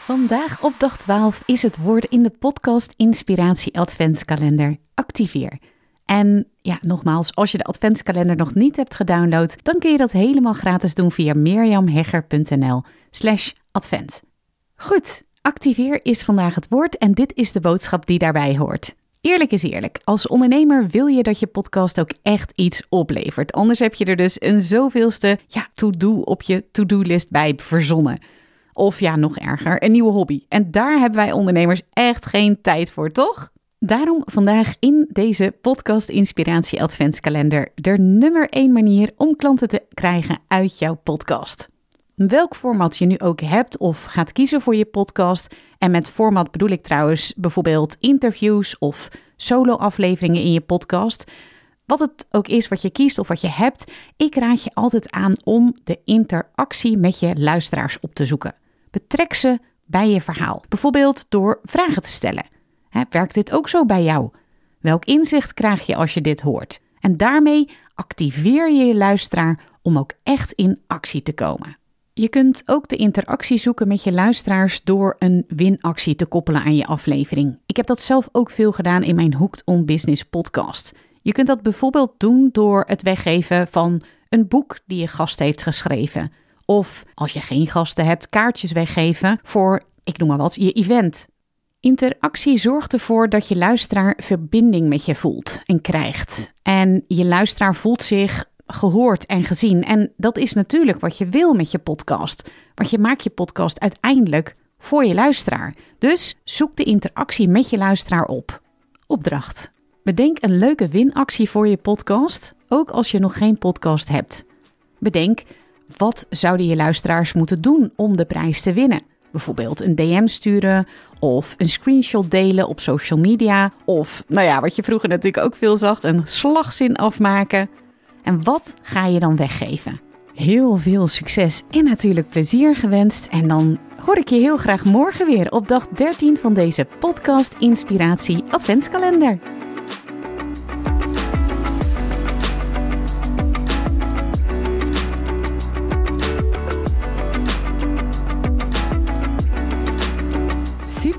Vandaag op dag 12 is het woord in de podcast Inspiratie Adventskalender Activeer. En ja, nogmaals, als je de adventskalender nog niet hebt gedownload, dan kun je dat helemaal gratis doen via mirjamhegger.nl slash advent. Goed, activeer is vandaag het woord en dit is de boodschap die daarbij hoort. Eerlijk is eerlijk, als ondernemer wil je dat je podcast ook echt iets oplevert. Anders heb je er dus een zoveelste ja, to-do op je to-do-list bij verzonnen. Of ja, nog erger, een nieuwe hobby. En daar hebben wij ondernemers echt geen tijd voor, toch? Daarom vandaag in deze podcast Inspiratie Adventskalender de nummer 1 manier om klanten te krijgen uit jouw podcast. Welk format je nu ook hebt of gaat kiezen voor je podcast. En met format bedoel ik trouwens bijvoorbeeld interviews of solo-afleveringen in je podcast. Wat het ook is wat je kiest of wat je hebt, ik raad je altijd aan om de interactie met je luisteraars op te zoeken. Betrek ze bij je verhaal, bijvoorbeeld door vragen te stellen. werkt dit ook zo bij jou? Welk inzicht krijg je als je dit hoort? En daarmee activeer je je luisteraar om ook echt in actie te komen. Je kunt ook de interactie zoeken met je luisteraars door een winactie te koppelen aan je aflevering. Ik heb dat zelf ook veel gedaan in mijn Hooked on Business podcast. Je kunt dat bijvoorbeeld doen door het weggeven van een boek die je gast heeft geschreven of als je geen gasten hebt, kaartjes weggeven voor, ik noem maar wat, je event. Interactie zorgt ervoor dat je luisteraar verbinding met je voelt en krijgt. En je luisteraar voelt zich gehoord en gezien. En dat is natuurlijk wat je wil met je podcast. Want je maakt je podcast uiteindelijk voor je luisteraar. Dus zoek de interactie met je luisteraar op. Opdracht. Bedenk een leuke winactie voor je podcast, ook als je nog geen podcast hebt. Bedenk wat zouden je luisteraars moeten doen om de prijs te winnen? Bijvoorbeeld een DM sturen of een screenshot delen op social media. Of, nou ja, wat je vroeger natuurlijk ook veel zag, een slagzin afmaken. En wat ga je dan weggeven? Heel veel succes en natuurlijk plezier gewenst. En dan hoor ik je heel graag morgen weer op dag 13 van deze podcast Inspiratie Adventskalender.